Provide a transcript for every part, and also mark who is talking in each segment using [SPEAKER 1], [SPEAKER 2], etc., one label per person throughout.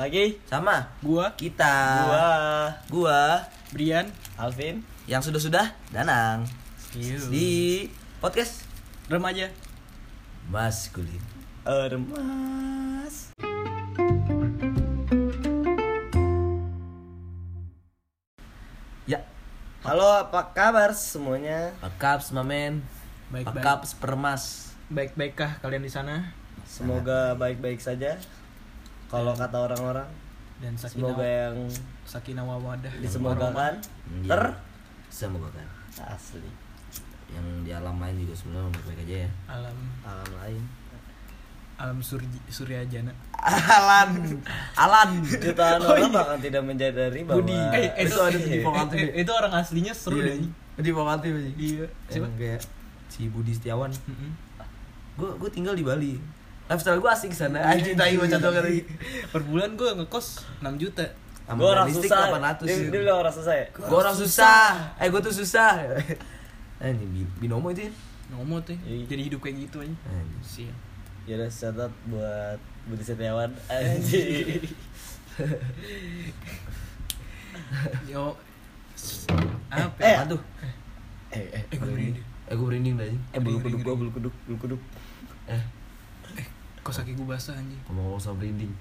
[SPEAKER 1] Lagi
[SPEAKER 2] Sama
[SPEAKER 3] gua
[SPEAKER 2] kita.
[SPEAKER 1] gua
[SPEAKER 2] Gua
[SPEAKER 3] Brian
[SPEAKER 1] Alvin.
[SPEAKER 2] yang sudah-sudah Danang di podcast
[SPEAKER 3] remaja
[SPEAKER 2] maskulin.
[SPEAKER 1] Ermas.
[SPEAKER 2] Ya,
[SPEAKER 1] Halo, apa kabar semuanya?
[SPEAKER 2] Akaps mamen.
[SPEAKER 3] baik-baik
[SPEAKER 2] Akaps permas.
[SPEAKER 3] baik-baikkah kalian di sana
[SPEAKER 1] Semoga baik-baik saja. Kalau kata orang-orang,
[SPEAKER 3] dan
[SPEAKER 1] semoga
[SPEAKER 3] sakinah
[SPEAKER 1] yang
[SPEAKER 3] sakinah wawadah
[SPEAKER 1] disemogakan
[SPEAKER 2] Iya.
[SPEAKER 1] ter
[SPEAKER 2] Semoga kan.
[SPEAKER 1] asli
[SPEAKER 2] Yang di alam lain juga sebenarnya baik-baik aja ya.
[SPEAKER 3] alam
[SPEAKER 1] alam lain.
[SPEAKER 3] alam surya surya jana
[SPEAKER 2] Alan, Alan.
[SPEAKER 1] Jutaan orang bahkan tidak menyadari bahwa
[SPEAKER 3] Budi eh, eh,
[SPEAKER 2] Itu ada di Pokok
[SPEAKER 3] eh, itu orang aslinya seru deh anjing.
[SPEAKER 2] Di aja.
[SPEAKER 3] iya siapa
[SPEAKER 2] kayak si Budi Setiawan.
[SPEAKER 3] Mm-mm.
[SPEAKER 2] Gue gue tinggal di Bali. Lifestyle gue asik sana. Anjing tai gue contoh kali.
[SPEAKER 3] per bulan gua ngekos 6 juta
[SPEAKER 1] gue orang susah.
[SPEAKER 2] 800
[SPEAKER 1] Dia, dia bilang orang susah ya?
[SPEAKER 2] Gue orang susah. Eh gue tuh susah. Eh ini bi- binomo itu ya.
[SPEAKER 3] ngomong tuh
[SPEAKER 1] Iya.
[SPEAKER 3] jadi hidup kayak gitu aja
[SPEAKER 2] Anjing.
[SPEAKER 3] sial
[SPEAKER 1] Ya udah catat buat Budi Setiawan anjing.
[SPEAKER 3] yo apa
[SPEAKER 1] Eh,
[SPEAKER 3] ya?
[SPEAKER 2] Aduh.
[SPEAKER 1] eh eh
[SPEAKER 3] eh gue merinding
[SPEAKER 2] Eh gue merinding dah anjing.
[SPEAKER 1] eh bulu kuduk gua bulu kuduk bulu kuduk.
[SPEAKER 2] Eh
[SPEAKER 3] kos kaki gue basah anjing
[SPEAKER 2] ngomong-ngomong soal merinding.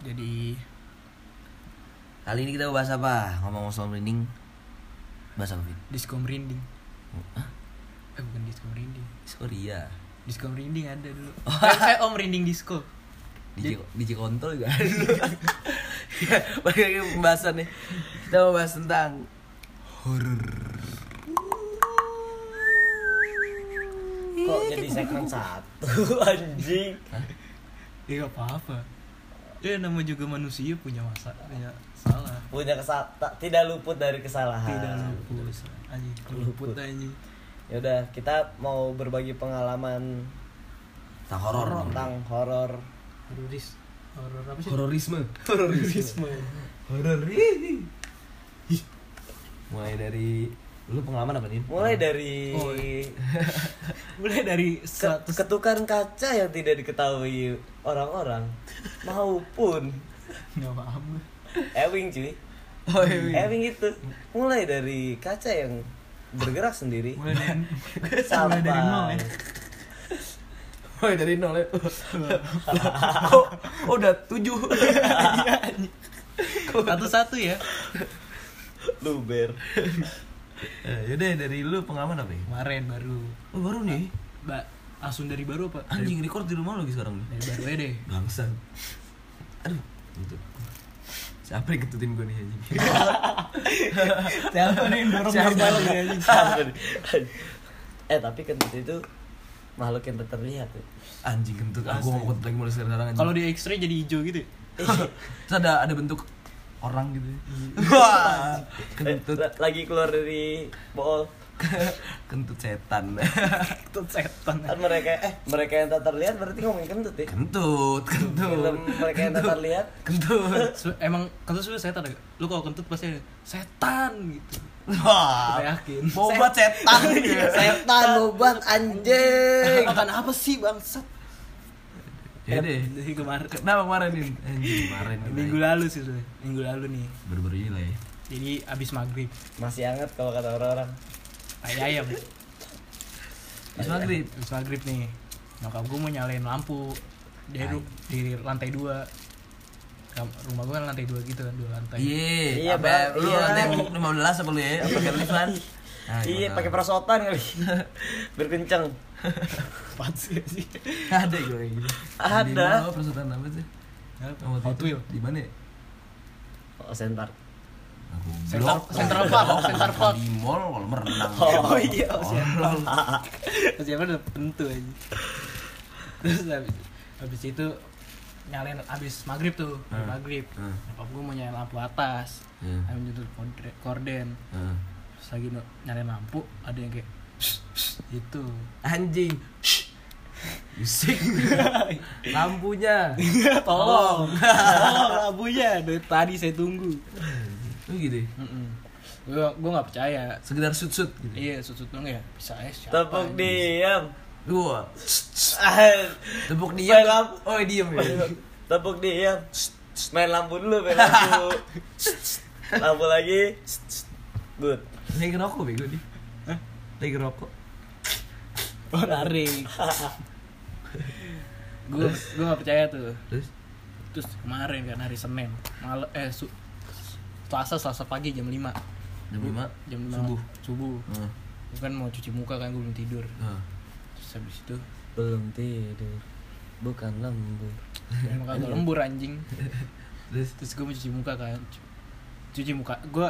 [SPEAKER 3] jadi
[SPEAKER 2] Kali ini kita mau bahas apa? Ngomong-ngomong soal merinding. Bahas apa, Vin?
[SPEAKER 3] disco merinding
[SPEAKER 2] Hah?
[SPEAKER 3] eh bukan disco merinding
[SPEAKER 2] Korea.
[SPEAKER 3] disco merinding ada dulu eh, eh, om merinding disco
[SPEAKER 2] DJ, DJ kontol juga ada dulu. Ya, balik lagi pembahasan nih. Kita mau bahas tentang horror.
[SPEAKER 1] Kok jadi segmen satu anjing?
[SPEAKER 3] ya gak apa-apa ya nama juga manusia punya masa punya salah
[SPEAKER 1] Punya kesal tak- tidak luput dari kesalahan.
[SPEAKER 3] tidak luput anjing luput anjing
[SPEAKER 1] Ya udah, kita mau berbagi pengalaman
[SPEAKER 2] Tentang horor.
[SPEAKER 1] tentang horor.
[SPEAKER 3] hororis horor apa sih
[SPEAKER 2] Hororisme.
[SPEAKER 3] hororisme
[SPEAKER 2] Horor. Mulai dari lu pengalaman apa nih?
[SPEAKER 1] Mulai dari
[SPEAKER 3] Oh, mulai dari
[SPEAKER 1] ke-
[SPEAKER 3] seratus
[SPEAKER 1] ketukan kaca yang tidak diketahui orang-orang maupun
[SPEAKER 3] nggak paham gue
[SPEAKER 1] Ewing cuy.
[SPEAKER 2] Oh, iya.
[SPEAKER 1] Ewing itu mulai dari kaca yang bergerak sendiri
[SPEAKER 3] mulai dari
[SPEAKER 1] sampai
[SPEAKER 3] dari nol ya
[SPEAKER 2] Mulai dari nol ya. oh, oh, udah tujuh.
[SPEAKER 3] satu-satu ya
[SPEAKER 1] luber.
[SPEAKER 2] Eh, Yaudah dari lu pengalaman apa ya?
[SPEAKER 3] kemarin baru
[SPEAKER 2] Oh baru nih.
[SPEAKER 3] mbak langsung dari baru apa
[SPEAKER 2] Anjing record di rumah lagi sekarang nih.
[SPEAKER 3] dari baru aja deh
[SPEAKER 2] Bangsat. Aduh, gitu. Siapa yang ketutin gue nih anjing?
[SPEAKER 3] siapa nih yang dorong
[SPEAKER 2] Siapa?
[SPEAKER 3] dari lagi anjing
[SPEAKER 1] eh tapi kentut itu makhluk yang tak terlihat ya.
[SPEAKER 2] Anjing kentut. Aku mau kentut lagi mulai sekarang anjing.
[SPEAKER 3] kalau di X-ray jadi hijau gitu ya?
[SPEAKER 2] Terus ada ada bentuk orang gitu. ya. Wah,
[SPEAKER 1] Eh,
[SPEAKER 2] kentut
[SPEAKER 1] la- lagi keluar dari bool
[SPEAKER 2] kentut setan.
[SPEAKER 3] Kentut setan
[SPEAKER 1] kan mereka eh mereka yang tak terlihat berarti ngomongin kentut ya
[SPEAKER 2] Kentut, kentut.
[SPEAKER 1] Film mereka yang tak terlihat
[SPEAKER 2] Kentut.
[SPEAKER 3] Emang kentut sebenernya setan ya? Lu kalau kentut pasti setan gitu
[SPEAKER 2] Wah.
[SPEAKER 3] Saya yakin.
[SPEAKER 2] Mau buat setan.
[SPEAKER 1] setan obat anjing
[SPEAKER 3] Makan apa sih bangsat?
[SPEAKER 2] Ya deh.
[SPEAKER 3] Dari kemarin
[SPEAKER 2] Kenapa kemarin ini? Kemarin.
[SPEAKER 3] Minggu lalu sih sebenernya. Minggu lalu nih
[SPEAKER 2] Baru-baru ini lah ya.
[SPEAKER 3] Jadi abis maghrib
[SPEAKER 1] masih hangat kalau kata orang-orang
[SPEAKER 3] Ayam ayam
[SPEAKER 2] Habis maghrib.
[SPEAKER 3] Abis maghrib nih Nyokap gue mau nyalain lampu Di, ru- di lantai dua Rumah gue kan lantai dua gitu kan Dua lantai
[SPEAKER 1] Iya,
[SPEAKER 2] Iya, lu
[SPEAKER 1] Iya.
[SPEAKER 2] lantai 15 apa lu ya? Apa pakai lift kan? Ah,
[SPEAKER 1] iya pakai perosotan kali berkencang
[SPEAKER 3] Apaan sih sih
[SPEAKER 2] Ada gue kayak gitu.
[SPEAKER 1] Ada.
[SPEAKER 2] Di perusahaan apa sih? Sama
[SPEAKER 3] Hot
[SPEAKER 2] itu.
[SPEAKER 3] Wheel
[SPEAKER 2] Di mana ya?
[SPEAKER 1] oh sentar
[SPEAKER 3] Central- Park, Central Park.
[SPEAKER 2] Di mall kalau merenang.
[SPEAKER 1] Oh, iya,
[SPEAKER 2] Oh,
[SPEAKER 1] Central
[SPEAKER 3] siapa udah tentu aja terus habis, habis itu nyalain abis maghrib tuh
[SPEAKER 2] Hmm.
[SPEAKER 3] maghrib
[SPEAKER 2] Hmm.
[SPEAKER 3] nyokap gue mau nyalain lampu atas
[SPEAKER 2] Hmm.
[SPEAKER 3] ambil korden
[SPEAKER 2] Heeh.
[SPEAKER 3] Lagi nyalain lampu ada yang kayak gitu
[SPEAKER 2] Anjing. Bisik. Lampunya.
[SPEAKER 3] tolong tolong lampunya dari tadi saya tunggu
[SPEAKER 2] Oh gitu.
[SPEAKER 3] gue gue nggak percaya
[SPEAKER 2] Sekedar sut-sut gitu.
[SPEAKER 3] iya sudut dong ya bisa ya siapa
[SPEAKER 1] tepuk diam
[SPEAKER 2] Gua tepuk diam.
[SPEAKER 1] lampu.
[SPEAKER 2] Oh, diem ya.
[SPEAKER 1] Tepuk dia. Main lampu dulu, main lampu. lampu lagi. Good.
[SPEAKER 2] Lagi ngerokok bego dia.
[SPEAKER 3] Hah?
[SPEAKER 2] Lagi ngerokok.
[SPEAKER 3] Oh, tarik. gue gue gak percaya tuh.
[SPEAKER 2] Terus
[SPEAKER 3] Terus kemarin kan hari Senin, malam eh su, Selasa Selasa pagi jam 5
[SPEAKER 2] jam 5
[SPEAKER 3] jam 5
[SPEAKER 2] Subuh.
[SPEAKER 3] subuh
[SPEAKER 2] Heeh.
[SPEAKER 3] gue kan mau cuci muka kan gue belum tidur
[SPEAKER 2] Heeh.
[SPEAKER 3] terus habis itu
[SPEAKER 1] Belum tidur. Bukan lembur.
[SPEAKER 3] emang kagak lembur anjing
[SPEAKER 2] Terus
[SPEAKER 3] terus gue mau cuci muka kan Cu- cuci muka gue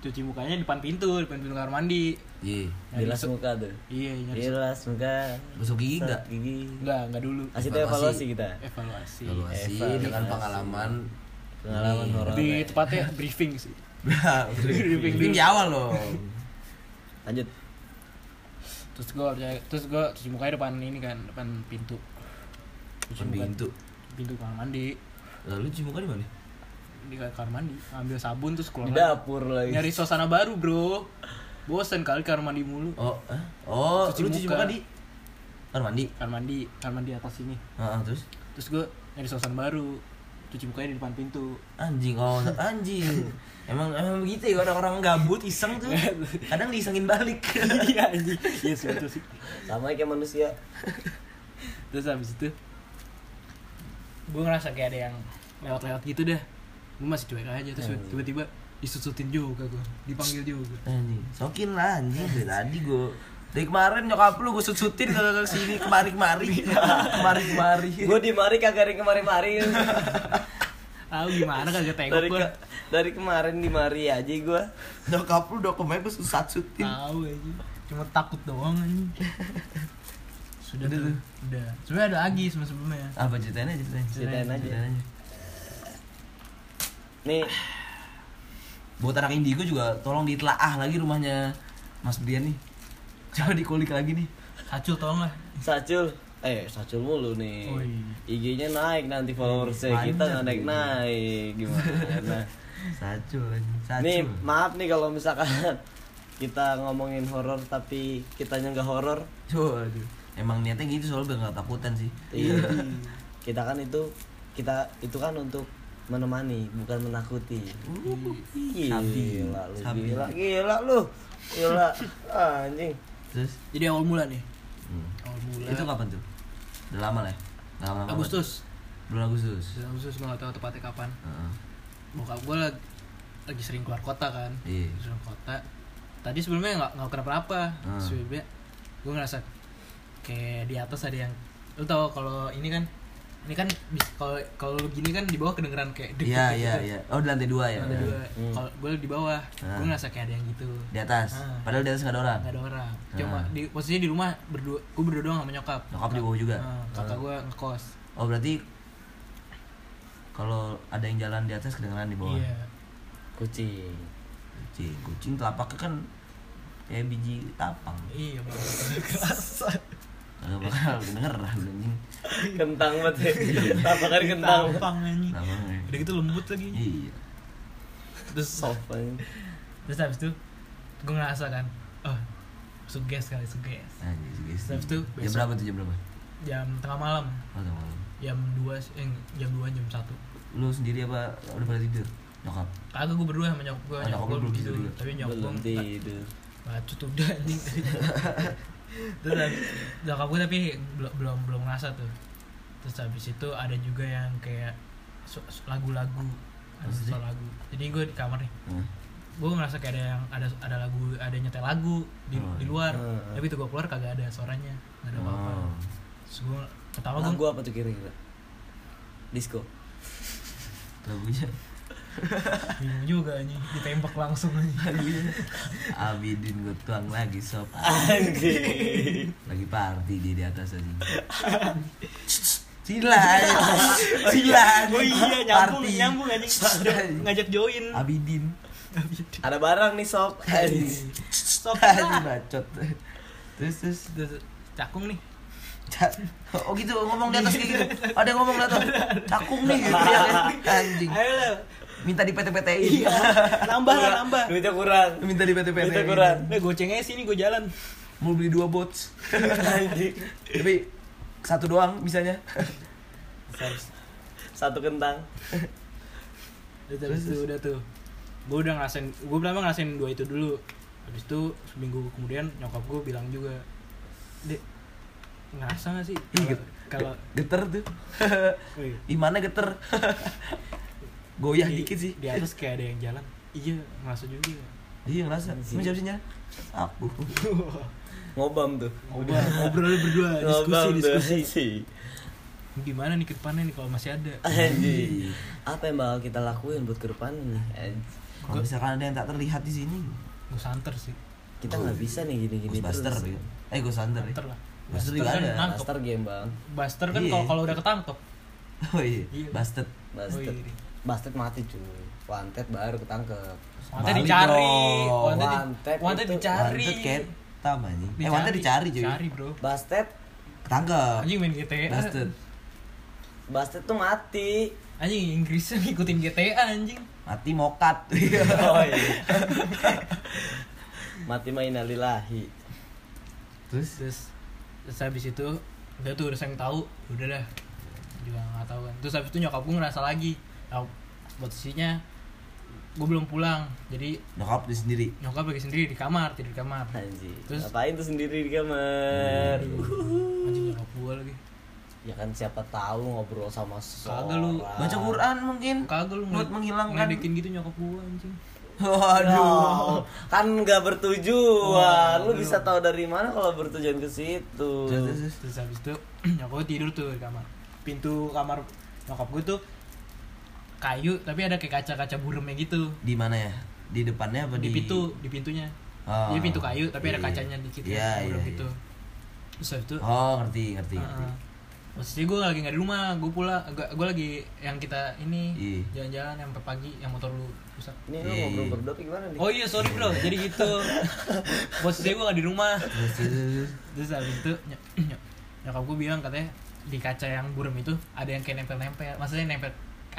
[SPEAKER 3] cuci mukanya depan pintu depan pintu kamar mandi
[SPEAKER 2] iya.
[SPEAKER 1] Bilas muka tuh.
[SPEAKER 3] iya
[SPEAKER 1] Bilas muka.
[SPEAKER 2] Gosok gigi enggak?
[SPEAKER 1] Gigi.
[SPEAKER 3] enggak enggak dulu
[SPEAKER 1] Kasih tuh
[SPEAKER 2] Evaluasi.
[SPEAKER 1] evaluasi kita.
[SPEAKER 3] evaluasi
[SPEAKER 2] Evaluasi
[SPEAKER 1] Evaluasi.
[SPEAKER 2] dengan pengalaman
[SPEAKER 1] Pengalaman
[SPEAKER 2] Ini.
[SPEAKER 1] horor.
[SPEAKER 3] lebih tepatnya briefing sih
[SPEAKER 2] briefing briefing di awal loh.
[SPEAKER 1] Lanjut.
[SPEAKER 3] terus gue terus gue cuci mukanya depan ini kan depan pintu cuci
[SPEAKER 2] Depan
[SPEAKER 3] muka
[SPEAKER 2] pintu.
[SPEAKER 3] pintu kamar mandi
[SPEAKER 2] Lalu cuci muka di mana?
[SPEAKER 3] Di kamar mandi ambil sabun terus keluar
[SPEAKER 1] Di dapur lagi.
[SPEAKER 3] nyari suasana baru bro. Bosen kali kamar mandi mulu.
[SPEAKER 2] Oh, eh? oh,
[SPEAKER 3] Cuci
[SPEAKER 2] lu cuci
[SPEAKER 3] muka.
[SPEAKER 2] muka di kamar mandi.
[SPEAKER 3] kamar mandi kamar mandi atas ini.
[SPEAKER 2] Heeh, terus?
[SPEAKER 3] Terus gue nyari suasana baru. Cuci mukanya di depan pintu.
[SPEAKER 2] Anjing oh anjing. Emang emang begitu ya orang-orang gabut iseng tuh. Kadang diisengin balik.
[SPEAKER 3] Iya anjing. Iya sih betul sih.
[SPEAKER 1] Sama kayak manusia.
[SPEAKER 3] terus habis itu gue ngerasa kayak ada yang lewat-lewat gitu dah gue masih cuek aja terus tiba-tiba disusutin juga gue dipanggil juga.
[SPEAKER 2] Anjing. Sokin lah anjing. Dari tadi gue dari kemarin nyokap lu gue susutin ke sini kemari kemari kemari kemari
[SPEAKER 1] Gue di mari kagak ada yang kemari-mari.
[SPEAKER 3] tahu gimana kagak tengok
[SPEAKER 1] dari
[SPEAKER 3] gue
[SPEAKER 1] ke- dari kemarin di mari aja gue.
[SPEAKER 2] nyokap lu udah kemarin gue susah sutin
[SPEAKER 3] tahu aja. Cuma takut doang anjing. Sudah
[SPEAKER 2] Udah
[SPEAKER 3] tuh. udah. Sebenarnya ada lagi sebelum sebelumnya.
[SPEAKER 2] Apa ceritanya aja ceritanya
[SPEAKER 1] Ceritain aja.
[SPEAKER 2] Ceritain aja
[SPEAKER 1] Nih,
[SPEAKER 2] buat anak indigo juga tolong ditelaah lagi rumahnya Mas Brian nih coba dikulik lagi nih
[SPEAKER 3] Hacul tolong lah
[SPEAKER 1] Sacul. Eh, Sacul mulu nih.
[SPEAKER 3] Oh, iya.
[SPEAKER 1] IG-nya naik nanti followersnya kita nggak naik naik gimana?
[SPEAKER 2] sacul sacul
[SPEAKER 1] nih maaf nih kalau misalkan kita ngomongin horor tapi kitanya nggak horor.
[SPEAKER 2] Waduh. Emang niatnya gitu soalnya nggak takutan sih.
[SPEAKER 1] Iya. kita kan itu kita itu kan untuk menemani bukan menakuti.
[SPEAKER 2] Sabi.
[SPEAKER 1] Gila lu,
[SPEAKER 2] Sabi.
[SPEAKER 1] gila, gila lu. Gila, anjing.
[SPEAKER 2] Terus
[SPEAKER 3] jadi awal mula nih
[SPEAKER 2] hmm.
[SPEAKER 3] awal mula
[SPEAKER 2] itu kapan tuh? Udah lama lah ya? Nggak lama.
[SPEAKER 3] Agustus
[SPEAKER 2] Bulan Agustus.
[SPEAKER 3] Bulan Agustus gue gak tau tepatnya kapan bokap gue lagi, lagi sering keluar kota kan
[SPEAKER 2] Iya.
[SPEAKER 3] sering keluar kota tadi sebelumnya nggak nggak kenapa-napa
[SPEAKER 2] Hmm.
[SPEAKER 3] sebelumnya gue ngerasa kayak di atas ada yang lu tau kalau ini kan ini kan bis- kalau kalau lu gini kan di bawah kedengeran kayak deg
[SPEAKER 2] Iya
[SPEAKER 3] deg
[SPEAKER 2] iya
[SPEAKER 3] gitu.
[SPEAKER 2] iya. Oh di lantai dua ya.
[SPEAKER 3] Ada dua.
[SPEAKER 1] Hmm.
[SPEAKER 3] Kalau gue di bawah,
[SPEAKER 2] Ah.
[SPEAKER 3] gue ngerasa kayak ada yang gitu.
[SPEAKER 2] Di atas.
[SPEAKER 3] Ah.
[SPEAKER 2] Padahal di atas nggak ada orang.
[SPEAKER 3] Gak ada orang. Cuma
[SPEAKER 2] Ah.
[SPEAKER 3] di posisinya di rumah berdua, gue berdua doang sama nyokap.
[SPEAKER 2] Nyokap di bawah juga.
[SPEAKER 3] Ah, kakak gue ngekos.
[SPEAKER 2] Oh berarti kalau ada yang jalan di atas kedengeran di bawah.
[SPEAKER 3] Iya.
[SPEAKER 1] Kucing.
[SPEAKER 2] Kucing, kucing telapaknya kan kayak biji tapang.
[SPEAKER 3] Iya. Kerasa.
[SPEAKER 2] Gak bakal kedengeran anjing.
[SPEAKER 1] Kentang banget ya. Tapakan kentang.
[SPEAKER 3] Tampang anjing. Udah gitu lembut lagi.
[SPEAKER 2] Iya.
[SPEAKER 3] Terus
[SPEAKER 1] Soft anjing.
[SPEAKER 3] terus habis itu gue ngerasa kan, oh suges kali suges.
[SPEAKER 2] Anjing sih guys.
[SPEAKER 3] Habis itu
[SPEAKER 2] Jam
[SPEAKER 3] besok-
[SPEAKER 2] berapa tuh jam berapa?
[SPEAKER 3] Jam tengah malam,
[SPEAKER 2] Oh, jam malam.
[SPEAKER 3] jam 2 eh jam 2 jam 1
[SPEAKER 2] Lu sendiri apa udah pada tidur? Nyokap.
[SPEAKER 3] Kagak gue berdua sama nyokap gue,
[SPEAKER 2] Oh,
[SPEAKER 3] nyokap
[SPEAKER 2] nyokap
[SPEAKER 3] gue
[SPEAKER 2] lu
[SPEAKER 3] belum
[SPEAKER 2] belum
[SPEAKER 3] tidur,
[SPEAKER 2] tidur
[SPEAKER 3] tapi nyokap
[SPEAKER 1] Belum
[SPEAKER 3] gue
[SPEAKER 1] tidur.
[SPEAKER 3] Bacot udah anjing Terus nyokap gue tapi belum belum belum ngerasa tuh Terus habis itu ada juga yang kayak lagu-lagu ada
[SPEAKER 2] Maksudnya?
[SPEAKER 3] suara lagu Jadi gue di kamar nih
[SPEAKER 2] Hmm.
[SPEAKER 3] Gue ngerasa kayak ada yang ada ada lagu ada nyetel lagu di,
[SPEAKER 2] Oh,
[SPEAKER 3] di
[SPEAKER 2] iya.
[SPEAKER 3] luar
[SPEAKER 1] Hmm.
[SPEAKER 3] Tapi itu gue keluar kagak ada suaranya Gak ada apa-apa
[SPEAKER 2] Oh.
[SPEAKER 3] Terus gue pertama
[SPEAKER 1] Lagu
[SPEAKER 3] gue
[SPEAKER 1] apa tuh kira-kira? Disco.
[SPEAKER 2] Lagunya
[SPEAKER 3] bingung juga anjing Ditembak langsung anjing
[SPEAKER 2] lagunya Abidin gue tuang lagi sob.
[SPEAKER 1] Anjing.
[SPEAKER 2] lagi party di di atas aja Sila Sila
[SPEAKER 3] Oh iya. Nyambung
[SPEAKER 2] Party.
[SPEAKER 3] nyambung anjing. Ngajak join.
[SPEAKER 2] Abidin.
[SPEAKER 1] Ada barang nih sob. Anjing.
[SPEAKER 2] Bacot. Terus terus
[SPEAKER 3] Terus. Cakung nih.
[SPEAKER 2] Oh gitu. Ngomong di atas kayak gitu. Ada yang ngomong di atas. Cakung nih. Gitu ya Anjing.
[SPEAKER 3] Ayo
[SPEAKER 2] Minta di PT-PT-in
[SPEAKER 3] Nambah lah nambah.
[SPEAKER 1] Duitnya kurang.
[SPEAKER 2] Minta di PT-PT
[SPEAKER 1] Duitnya kurang.
[SPEAKER 3] Udah goceng aja sini gue jalan.
[SPEAKER 2] Mau beli dua bots.
[SPEAKER 1] Anjing.
[SPEAKER 2] tapi satu doang bisanya.
[SPEAKER 1] Satu. Kentang.
[SPEAKER 3] Terus itu udah tuh. Gue udah ngerasain gue pertama ngerasain dua itu dulu. Habis itu seminggu kemudian nyokap gue bilang juga dek ngerasa gak sih
[SPEAKER 2] Ih,
[SPEAKER 3] kalau
[SPEAKER 2] get-
[SPEAKER 3] kalau
[SPEAKER 2] geter tuh?
[SPEAKER 3] Wih,
[SPEAKER 2] imannya geter goyah
[SPEAKER 3] di,
[SPEAKER 2] dikit sih
[SPEAKER 3] di atas kayak ada yang jalan iya ngerasa juga
[SPEAKER 2] iya ngerasa emang siapa sih Nya? aku
[SPEAKER 1] Ngobam tuh.
[SPEAKER 3] ngobrol ngobrol berdua diskusi
[SPEAKER 1] Ngobam
[SPEAKER 3] diskusi
[SPEAKER 1] Sih.
[SPEAKER 3] gimana nih ke depannya nih kalau masih ada
[SPEAKER 1] Anjing. Apa yang bakal kita lakuin buat ke depan nih?
[SPEAKER 2] Kalau misalkan ada yang tak terlihat di sini
[SPEAKER 3] gue santer sih
[SPEAKER 1] Kita nggak bisa nih gini-gini terus.
[SPEAKER 2] ya. eh Ghost Hunter ya
[SPEAKER 3] santer lah
[SPEAKER 2] Buster
[SPEAKER 3] Buster
[SPEAKER 2] juga
[SPEAKER 3] kan
[SPEAKER 2] ada.
[SPEAKER 3] nangkep
[SPEAKER 1] Master game bang.
[SPEAKER 3] Buster kan
[SPEAKER 2] Iya.
[SPEAKER 3] kalau kalau udah ketangkep
[SPEAKER 2] oh iya
[SPEAKER 3] Iya. Oh, iya.
[SPEAKER 1] Bastet mati cuy. Wanted baru ketangkep.
[SPEAKER 3] Wanted dicari. Wanted,
[SPEAKER 1] Wanted
[SPEAKER 3] wanted
[SPEAKER 1] itu-
[SPEAKER 3] dicari.
[SPEAKER 2] Wanted anjing eh wanted dicari cuy.
[SPEAKER 3] Cari bro.
[SPEAKER 1] Bastet,
[SPEAKER 2] ketangkep.
[SPEAKER 3] Anjing main GTA
[SPEAKER 2] busted
[SPEAKER 1] Bastet tuh mati.
[SPEAKER 3] Anjing Inggrisnya ngikutin GTA anjing.
[SPEAKER 2] Mati mokat.
[SPEAKER 1] Oh iya. mati mainalillahi.
[SPEAKER 2] terus?
[SPEAKER 3] Terus Terus habis itu Udah tuh udah saya tahu. Udah dah. Juga gak tahu kan. Terus habis itu nyokap gue ngerasa lagi Nah, posisinya Gue belum pulang Jadi
[SPEAKER 2] nyokap dia sendiri
[SPEAKER 3] nyokap lagi sendiri di kamar Tidur di kamar
[SPEAKER 1] Anjing.
[SPEAKER 3] Terus-
[SPEAKER 1] Ngapain tuh sendiri di kamar?
[SPEAKER 3] Anjing nyokap gue lagi
[SPEAKER 1] Ya kan siapa tahu ngobrol sama seseorang.
[SPEAKER 3] Kagak lu.
[SPEAKER 2] baca Quran mungkin
[SPEAKER 3] Kagak lu
[SPEAKER 2] buat menghilangkan
[SPEAKER 3] ngeledekin gitu nyokap gue anjing
[SPEAKER 2] waduh
[SPEAKER 1] Aduh, kan nggak bertujuan.
[SPEAKER 3] Oh,
[SPEAKER 1] lu bisa tahu dari mana kalau bertujuan ke situ?
[SPEAKER 2] Terus, terus, terus.
[SPEAKER 3] Terus habis itu nyokap gue tidur tuh di kamar Pintu kamar nyokap gue tuh Kayu tapi ada kayak kaca-kaca buremnya gitu
[SPEAKER 2] di mana ya di depannya apa
[SPEAKER 3] di
[SPEAKER 2] di,
[SPEAKER 3] pintu di pintunya
[SPEAKER 2] Oh.
[SPEAKER 3] Jadi pintu kayu tapi ada
[SPEAKER 2] Iya.
[SPEAKER 3] kacanya dikit
[SPEAKER 2] Iya,
[SPEAKER 3] ya,
[SPEAKER 2] iya,
[SPEAKER 3] burem
[SPEAKER 2] iya.
[SPEAKER 3] gitu terus habis itu
[SPEAKER 2] oh ngerti ngerti
[SPEAKER 3] uh,
[SPEAKER 2] ngerti
[SPEAKER 3] posisi gue lagi nggak di rumah gue pulang gue lagi yang kita ini
[SPEAKER 2] Iya.
[SPEAKER 3] jalan-jalan yang pagi yang motor lu rusak
[SPEAKER 1] Ini lu
[SPEAKER 2] Iya,
[SPEAKER 1] ngobrol
[SPEAKER 2] iya.
[SPEAKER 1] berdua gimana nih?
[SPEAKER 3] oh iya sorry bro jadi gitu posisi gue nggak di rumah
[SPEAKER 2] terus terus, terus.
[SPEAKER 3] terus habis itu ny- ny- nyokap gue bilang katanya di kaca yang burem itu ada yang kayak nempel-nempel maksudnya nempel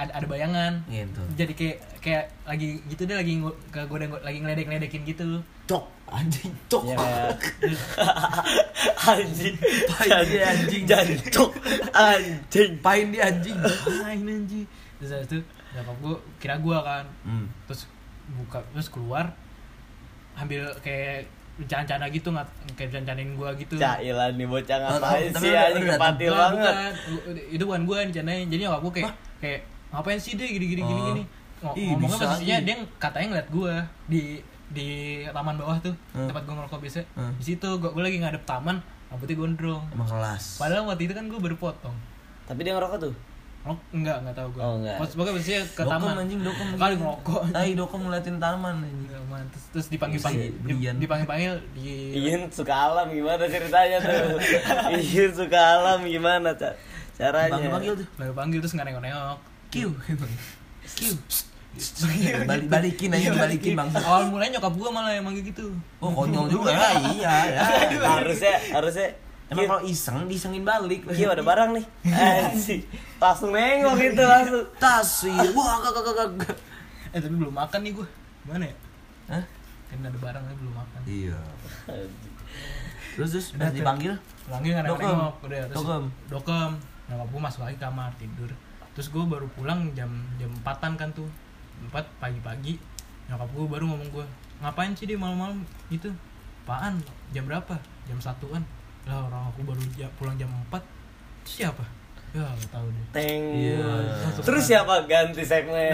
[SPEAKER 3] ada, ada bayangan.
[SPEAKER 2] Gitu.
[SPEAKER 3] Jadi kayak kayak lagi gitu deh lagi ke gue lagi ngeledek ngeledekin gitu.
[SPEAKER 2] Cok anjing cok.
[SPEAKER 1] Ya anjing.
[SPEAKER 2] Tai dia, anjing.
[SPEAKER 1] Jancuk anjing.
[SPEAKER 2] pain dia anjing.
[SPEAKER 3] Main anjing? Terus itu nyokap gue kira gue kan.
[SPEAKER 2] Hmm.
[SPEAKER 3] terus buka terus keluar. Ambil kayak rencana-rencana gitu nggak kayak rencanain gue gitu.
[SPEAKER 1] Cailan nih bocah ngapain sih anjing kepatil
[SPEAKER 3] Bukan,
[SPEAKER 1] banget.
[SPEAKER 3] itu bukan gue rencanain jadi nyokap gue kayak kayak ngapain sih deh gini gini gini
[SPEAKER 2] Oh.
[SPEAKER 3] gini
[SPEAKER 2] Ih,
[SPEAKER 3] ngomongnya
[SPEAKER 2] bisa
[SPEAKER 3] posisinya dia katanya ngeliat gue di di taman bawah tuh
[SPEAKER 2] Hmm.
[SPEAKER 3] tempat gue ngerokok biasa
[SPEAKER 2] Hmm.
[SPEAKER 3] di situ gue, gue lagi ngadep taman rambutnya gondrong
[SPEAKER 2] emang kelas
[SPEAKER 3] padahal waktu itu kan gue baru potong
[SPEAKER 1] Tapi dia ngerokok tuh.
[SPEAKER 3] Oh, enggak, enggak tahu gue.
[SPEAKER 1] Oh, enggak.
[SPEAKER 3] Pokoknya pokoknya biasanya ke
[SPEAKER 2] dokem
[SPEAKER 3] taman.
[SPEAKER 2] anjing dokem
[SPEAKER 3] Kali ngerokok.
[SPEAKER 2] tai dokem ngeliatin taman anjing
[SPEAKER 3] Enggak. Terus, terus dipanggil-panggil,
[SPEAKER 2] berian.
[SPEAKER 3] dipanggil-panggil di
[SPEAKER 1] Iin suka alam gimana ceritanya tuh? Iin suka alam gimana ca- caranya?
[SPEAKER 2] panggil panggil tuh
[SPEAKER 3] Baru panggil terus nggak nengok-nengok.
[SPEAKER 2] Q Q balik balikin aja balikin bang
[SPEAKER 3] Awal mulanya nyokap gua malah yang manggil gitu.
[SPEAKER 2] oh konyol juga ya iya ya
[SPEAKER 1] harusnya harusnya
[SPEAKER 2] emang kalau iseng disengin balik
[SPEAKER 1] Ki ada barang nih. Langsung nengok gitu langsung.
[SPEAKER 2] tas wah kak kak kak
[SPEAKER 3] Eh tapi belum makan nih gua. Gimana ya?
[SPEAKER 2] Hah?
[SPEAKER 3] Kan ada barang tapi belum makan.
[SPEAKER 2] iya terus terus
[SPEAKER 3] Udah
[SPEAKER 2] dipanggil
[SPEAKER 3] Panggil nggak
[SPEAKER 2] Dokem.
[SPEAKER 3] nengok. Udah terus
[SPEAKER 2] Dokem.
[SPEAKER 3] dokem. Nyokap gua masuk lagi kamar tidur. Terus gua baru pulang jam jam empatan kan tuh. Empat pagi-pagi. Nyokap gua baru ngomong gua ngapain sih dia malam-malam gitu? Apaan? Jam berapa? Jam satuan. Lah orang aku baru pulang jam 4 Terus siapa? Ya gak tahu deh
[SPEAKER 1] Teng.
[SPEAKER 2] Iya.
[SPEAKER 1] Terus siapa ganti segmen?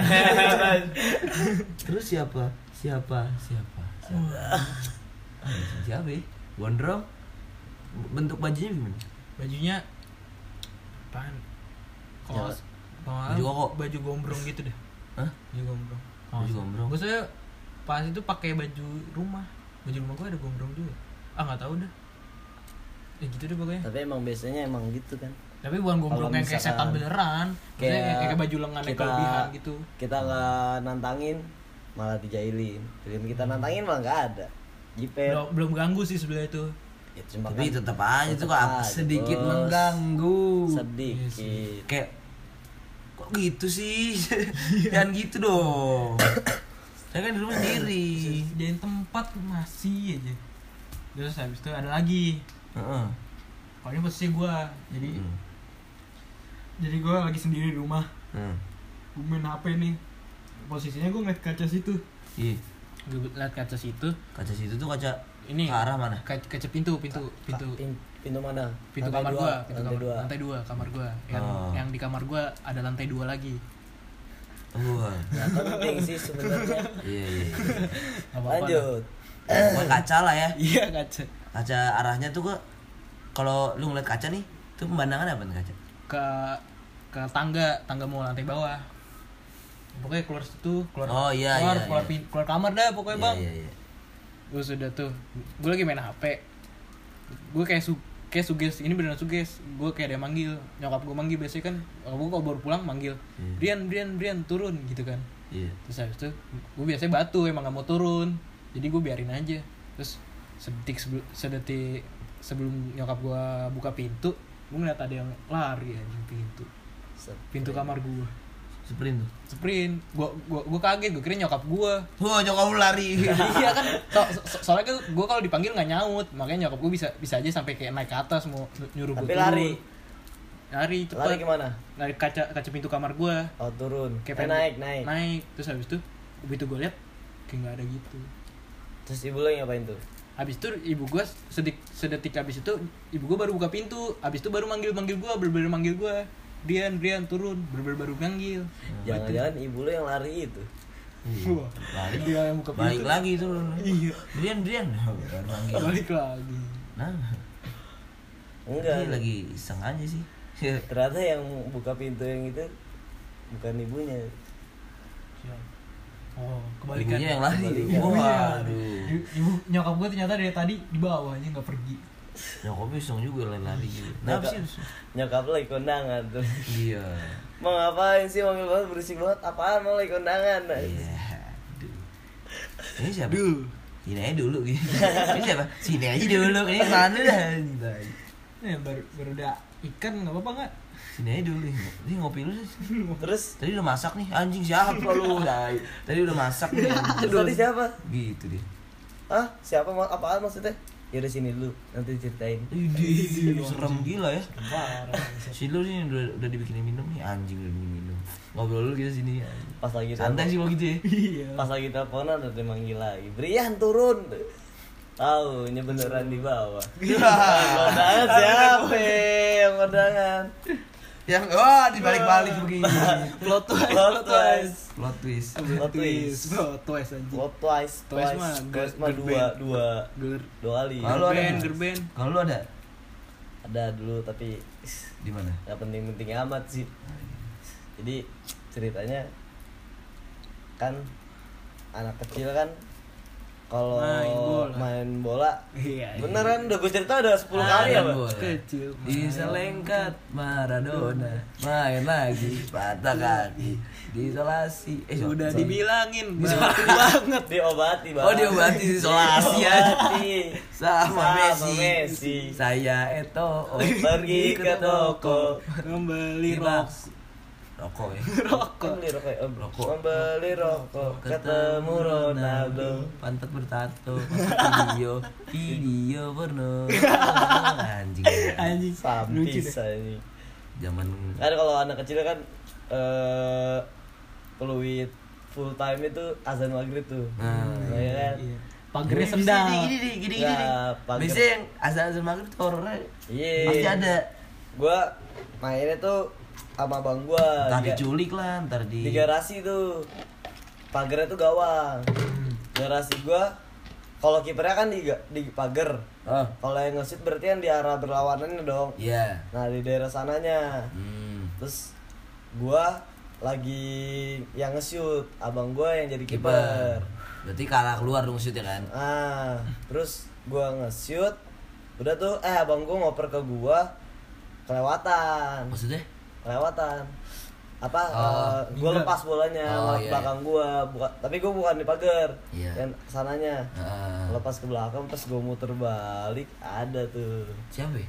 [SPEAKER 2] terus siapa siapa siapa siapa Ah, siapa ya gondrong bentuk bajunya gimana
[SPEAKER 3] Bajunya Apaan? Kalau
[SPEAKER 2] Baju koko.
[SPEAKER 3] baju gombrong gitu deh
[SPEAKER 2] Hah?
[SPEAKER 3] Baju gombrong
[SPEAKER 2] Baju gombrong?
[SPEAKER 3] Gue saya pas itu pakai baju rumah Baju rumah gue ada gombrong juga Ah nggak tahu dah Ya gitu deh pokoknya
[SPEAKER 1] Tapi emang biasanya emang gitu kan.
[SPEAKER 3] Tapi bukan gombrong yang kayak setan beneran
[SPEAKER 1] kayak
[SPEAKER 3] kayak, kayak baju lengan yang
[SPEAKER 1] kita-
[SPEAKER 3] kelebihan gitu
[SPEAKER 1] Kita nggak nantangin malah dijailin. Jadi kita nantangin malah nggak ada. Jiper.
[SPEAKER 3] belum, belum ganggu sih sebelah itu
[SPEAKER 1] Ya, cuma
[SPEAKER 2] tapi
[SPEAKER 1] kan
[SPEAKER 2] tetap aja tuh
[SPEAKER 1] aja,
[SPEAKER 2] sedikit
[SPEAKER 1] Bos.
[SPEAKER 2] mengganggu
[SPEAKER 1] sedikit.
[SPEAKER 2] kayak kok gitu sih? Jangan gitu dong. Saya kan di rumah sendiri.
[SPEAKER 3] Jadiin tempat masih aja. Terus habis itu ada lagi.
[SPEAKER 2] Heeh.
[SPEAKER 3] kalau ini posisi gue jadi
[SPEAKER 2] Hmm.
[SPEAKER 3] jadi gue lagi sendiri di rumah.
[SPEAKER 2] Hmm.
[SPEAKER 3] gue main hp nih. Posisinya gue ngeliat kaca situ.
[SPEAKER 2] Iya.
[SPEAKER 3] gue liat kaca situ.
[SPEAKER 2] Kaca situ tuh kaca
[SPEAKER 3] ini
[SPEAKER 2] ke arah mana?
[SPEAKER 3] kaca, kaca pintu pintu. pintu
[SPEAKER 1] Pin- pintu mana
[SPEAKER 3] pintu
[SPEAKER 1] Lantai
[SPEAKER 3] kamar
[SPEAKER 1] dua,
[SPEAKER 3] gua pintu
[SPEAKER 1] lantai
[SPEAKER 3] kamar
[SPEAKER 1] dua
[SPEAKER 3] lantai dua kamar gua yang
[SPEAKER 2] Oh.
[SPEAKER 3] yang di kamar gua ada lantai dua lagi
[SPEAKER 2] Wah.
[SPEAKER 1] Nggak penting sih sebenarnya
[SPEAKER 2] Iya iya. iya.
[SPEAKER 1] Lanjut
[SPEAKER 2] Gua kaca lah ya.
[SPEAKER 3] iya kaca
[SPEAKER 2] Kaca arahnya tuh gua kalau lu ngeliat kaca nih, tuh pemandangan apa nih kaca?
[SPEAKER 3] ke ke tangga tangga mau lantai bawah pokoknya keluar situ keluar
[SPEAKER 2] Oh, iya,
[SPEAKER 3] keluar
[SPEAKER 2] iya,
[SPEAKER 3] keluar,
[SPEAKER 2] iya.
[SPEAKER 3] keluar kamar dah pokoknya bang
[SPEAKER 2] Iya iya iya.
[SPEAKER 3] gue sudah tuh gue lagi main hp gue kayak su kayak suges ini beneran suges. Gue kayak ada yang manggil. Nyokap gue manggil biasanya kan gue kalau baru pulang manggil
[SPEAKER 2] Hmm.
[SPEAKER 3] Brian Brian Brian turun gitu kan.
[SPEAKER 2] Iya.
[SPEAKER 3] terus habis itu gue biasanya batu emang gak mau turun. Jadi gue biarin aja. Terus sedetik sebelum sedetik sebelum nyokap gue buka pintu gue ngeliat ada yang lari anjing pintu. Pintu kamar gue
[SPEAKER 2] Sprint tuh.
[SPEAKER 3] sprint. Gue gue gue kaget gue kira nyokap gue
[SPEAKER 2] Wah, nyokap lu lari.
[SPEAKER 3] iya kan. So- so- soalnya kan gue kalau dipanggil nggak nyaut. Makanya nyokap gue bisa bisa aja sampai kayak naik ke atas mau nyuruh gue
[SPEAKER 1] tapi lari.
[SPEAKER 3] Lari cepet.
[SPEAKER 1] Lari ke mana?
[SPEAKER 3] Lari kaca kaca pintu kamar gue
[SPEAKER 1] oh turun.
[SPEAKER 3] Kayak
[SPEAKER 1] eh, naik naik.
[SPEAKER 3] Naik. Terus habis itu begitu gue lihat kayak nggak ada gitu.
[SPEAKER 1] Terus ibu lo ngapain tuh?
[SPEAKER 3] Habis itu ibu gue sedik sedetik habis itu ibu gue baru buka pintu. Habis itu baru manggil manggil gue bener-bener manggil gue Brian Brian turun bener-bener baru manggil
[SPEAKER 1] jangan-jangan ibu lo yang lari itu
[SPEAKER 2] Iya. Balik.
[SPEAKER 3] dia yang buka
[SPEAKER 2] Balik
[SPEAKER 3] pintu
[SPEAKER 2] lagi tuh.
[SPEAKER 3] Iya.
[SPEAKER 2] Brian Brian.
[SPEAKER 3] Balik lagi
[SPEAKER 2] Nah,
[SPEAKER 1] enggak
[SPEAKER 2] ini lagi iseng aja sih.
[SPEAKER 1] ternyata yang buka pintu yang itu bukan ibunya
[SPEAKER 3] oh kebalikan
[SPEAKER 2] Ibunya yang lari.
[SPEAKER 1] Kebalikan.
[SPEAKER 2] Waduh.
[SPEAKER 3] Ibu- ibu nyokap gue ternyata dari tadi di bawahnya nggak pergi
[SPEAKER 2] Nyokap iseng juga lari-lari gitu.
[SPEAKER 1] Nyokap-
[SPEAKER 2] sih?
[SPEAKER 1] nyokap lo lagi kondangan tuh
[SPEAKER 2] Iya.
[SPEAKER 1] mau ngapain sih manggil banget berisik banget apaan mau lagi kondangan
[SPEAKER 2] Iya. Aduh. Ini siapa? Sini aja dulu gitu. Ini siapa? Sini aja dulu. Ini mana dah?
[SPEAKER 3] Eh, baru baru ada ikan nggak apa-apa nggak
[SPEAKER 2] Sini aja dulu. Ini ngopi lu sih.
[SPEAKER 1] terus
[SPEAKER 2] Tadi udah masak nih. Anjing siapa lu? Tadi udah masak nih.
[SPEAKER 1] tadi siapa
[SPEAKER 2] Gitu deh.
[SPEAKER 1] ah siapa mau apaan maksudnya ya udah sini dulu nanti ceritain
[SPEAKER 2] serem gila ya.
[SPEAKER 3] parah.
[SPEAKER 2] Si lu sih udah, udah dibikinin minum nih anjing udah minum. Ngobrol dulu kita sini.
[SPEAKER 1] pas lagi
[SPEAKER 2] Santai sih kalau gitu ya.
[SPEAKER 3] iya.
[SPEAKER 1] Pas lagi teleponan udah dimanggil lagi. Brian turun. Tahu ini beneran di bawah. Kondangan siapa yang kondangan
[SPEAKER 2] Yang wah dibalik-balik begini.
[SPEAKER 3] plot twist.
[SPEAKER 1] Plot twist.
[SPEAKER 2] Plot twist.
[SPEAKER 1] plot twist.
[SPEAKER 3] Plot twist. Anjing.
[SPEAKER 1] Plot twice
[SPEAKER 3] Twice mah
[SPEAKER 1] twice mah
[SPEAKER 3] gerben.
[SPEAKER 1] dua dua
[SPEAKER 3] ger.
[SPEAKER 1] dua kali.
[SPEAKER 2] Kalau lu ada
[SPEAKER 3] gerben
[SPEAKER 2] Kalau lu ada?
[SPEAKER 1] Ada dulu tapi
[SPEAKER 2] di mana?
[SPEAKER 1] nggak penting-penting amat sih. Jadi ceritanya kan anak kecil kan kalau
[SPEAKER 3] Main bola.
[SPEAKER 1] main bola
[SPEAKER 3] iya
[SPEAKER 1] beneran udah gue cerita udah 10 kali ya
[SPEAKER 2] Main
[SPEAKER 1] Pak?
[SPEAKER 2] bola.
[SPEAKER 3] kecil
[SPEAKER 2] Diselengkat Maradona Main lagi Patah kaki Diisolasi Eh
[SPEAKER 3] udah
[SPEAKER 2] sorry.
[SPEAKER 3] dibilangin
[SPEAKER 2] Bisa
[SPEAKER 3] batu banget
[SPEAKER 1] diobati Bang.
[SPEAKER 2] Oh diobati isolasi ya
[SPEAKER 1] Diobati.
[SPEAKER 2] Sama Messi.
[SPEAKER 1] Messi.
[SPEAKER 2] Saya Eto oh,
[SPEAKER 1] Pergi ke toko.
[SPEAKER 3] kembali
[SPEAKER 2] Di
[SPEAKER 3] rok
[SPEAKER 2] box. Rokok ya
[SPEAKER 3] rokok
[SPEAKER 1] Membeli rokok, ya.
[SPEAKER 2] Rokok.
[SPEAKER 1] Membeli rokok, ketemu Ronaldo.
[SPEAKER 2] Pantat bertato video Video porno Anjing
[SPEAKER 3] anjing lucu
[SPEAKER 1] ini.
[SPEAKER 2] Zaman
[SPEAKER 1] Kan kalau anak kecil kan eh peluit full time itu azan maghrib tuh.
[SPEAKER 2] Nah,
[SPEAKER 1] Nah, ya kan?
[SPEAKER 3] Iya. pagernya sendal
[SPEAKER 2] Gini gini gini gini
[SPEAKER 1] pagar.
[SPEAKER 2] Biasanya yang azan-azan maghrib tuh horornya
[SPEAKER 1] Iya.
[SPEAKER 2] Pasti ada
[SPEAKER 1] Gua mainnya tuh sama bang gua.
[SPEAKER 2] Ntar
[SPEAKER 1] Di-
[SPEAKER 2] diculik lah Ntar di
[SPEAKER 1] di garasi tuh. Pagarnya tuh gawang. Garasi gua kalau kipernya kan di di pagar
[SPEAKER 2] Oh
[SPEAKER 1] kalau yang nge berarti kan di arah berlawanannya dong.
[SPEAKER 2] Iya.
[SPEAKER 1] Nah di daerah sananya.
[SPEAKER 2] Hmm.
[SPEAKER 1] Terus gua lagi yang nge-shoot abang gua yang jadi
[SPEAKER 2] Kiper.
[SPEAKER 1] Kiper.
[SPEAKER 2] Berarti kalah keluar dong shoot ya kan?
[SPEAKER 1] Ah terus gua nge-shoot udah tuh eh abang gua ngoper ke gua kelewatan.
[SPEAKER 2] Maksudnya?
[SPEAKER 1] Kelewatan apa
[SPEAKER 2] Oh,
[SPEAKER 1] eh, gua
[SPEAKER 3] minder.
[SPEAKER 1] lepas bolanya
[SPEAKER 2] Oh,
[SPEAKER 1] malah ke
[SPEAKER 2] iya,
[SPEAKER 1] belakang gua bukan tapi gua bukan di pagar
[SPEAKER 2] Iya.
[SPEAKER 1] yang sananya
[SPEAKER 2] Heeh.
[SPEAKER 1] lepas ke belakang pas gua muter balik ada tuh
[SPEAKER 2] Siapa ya?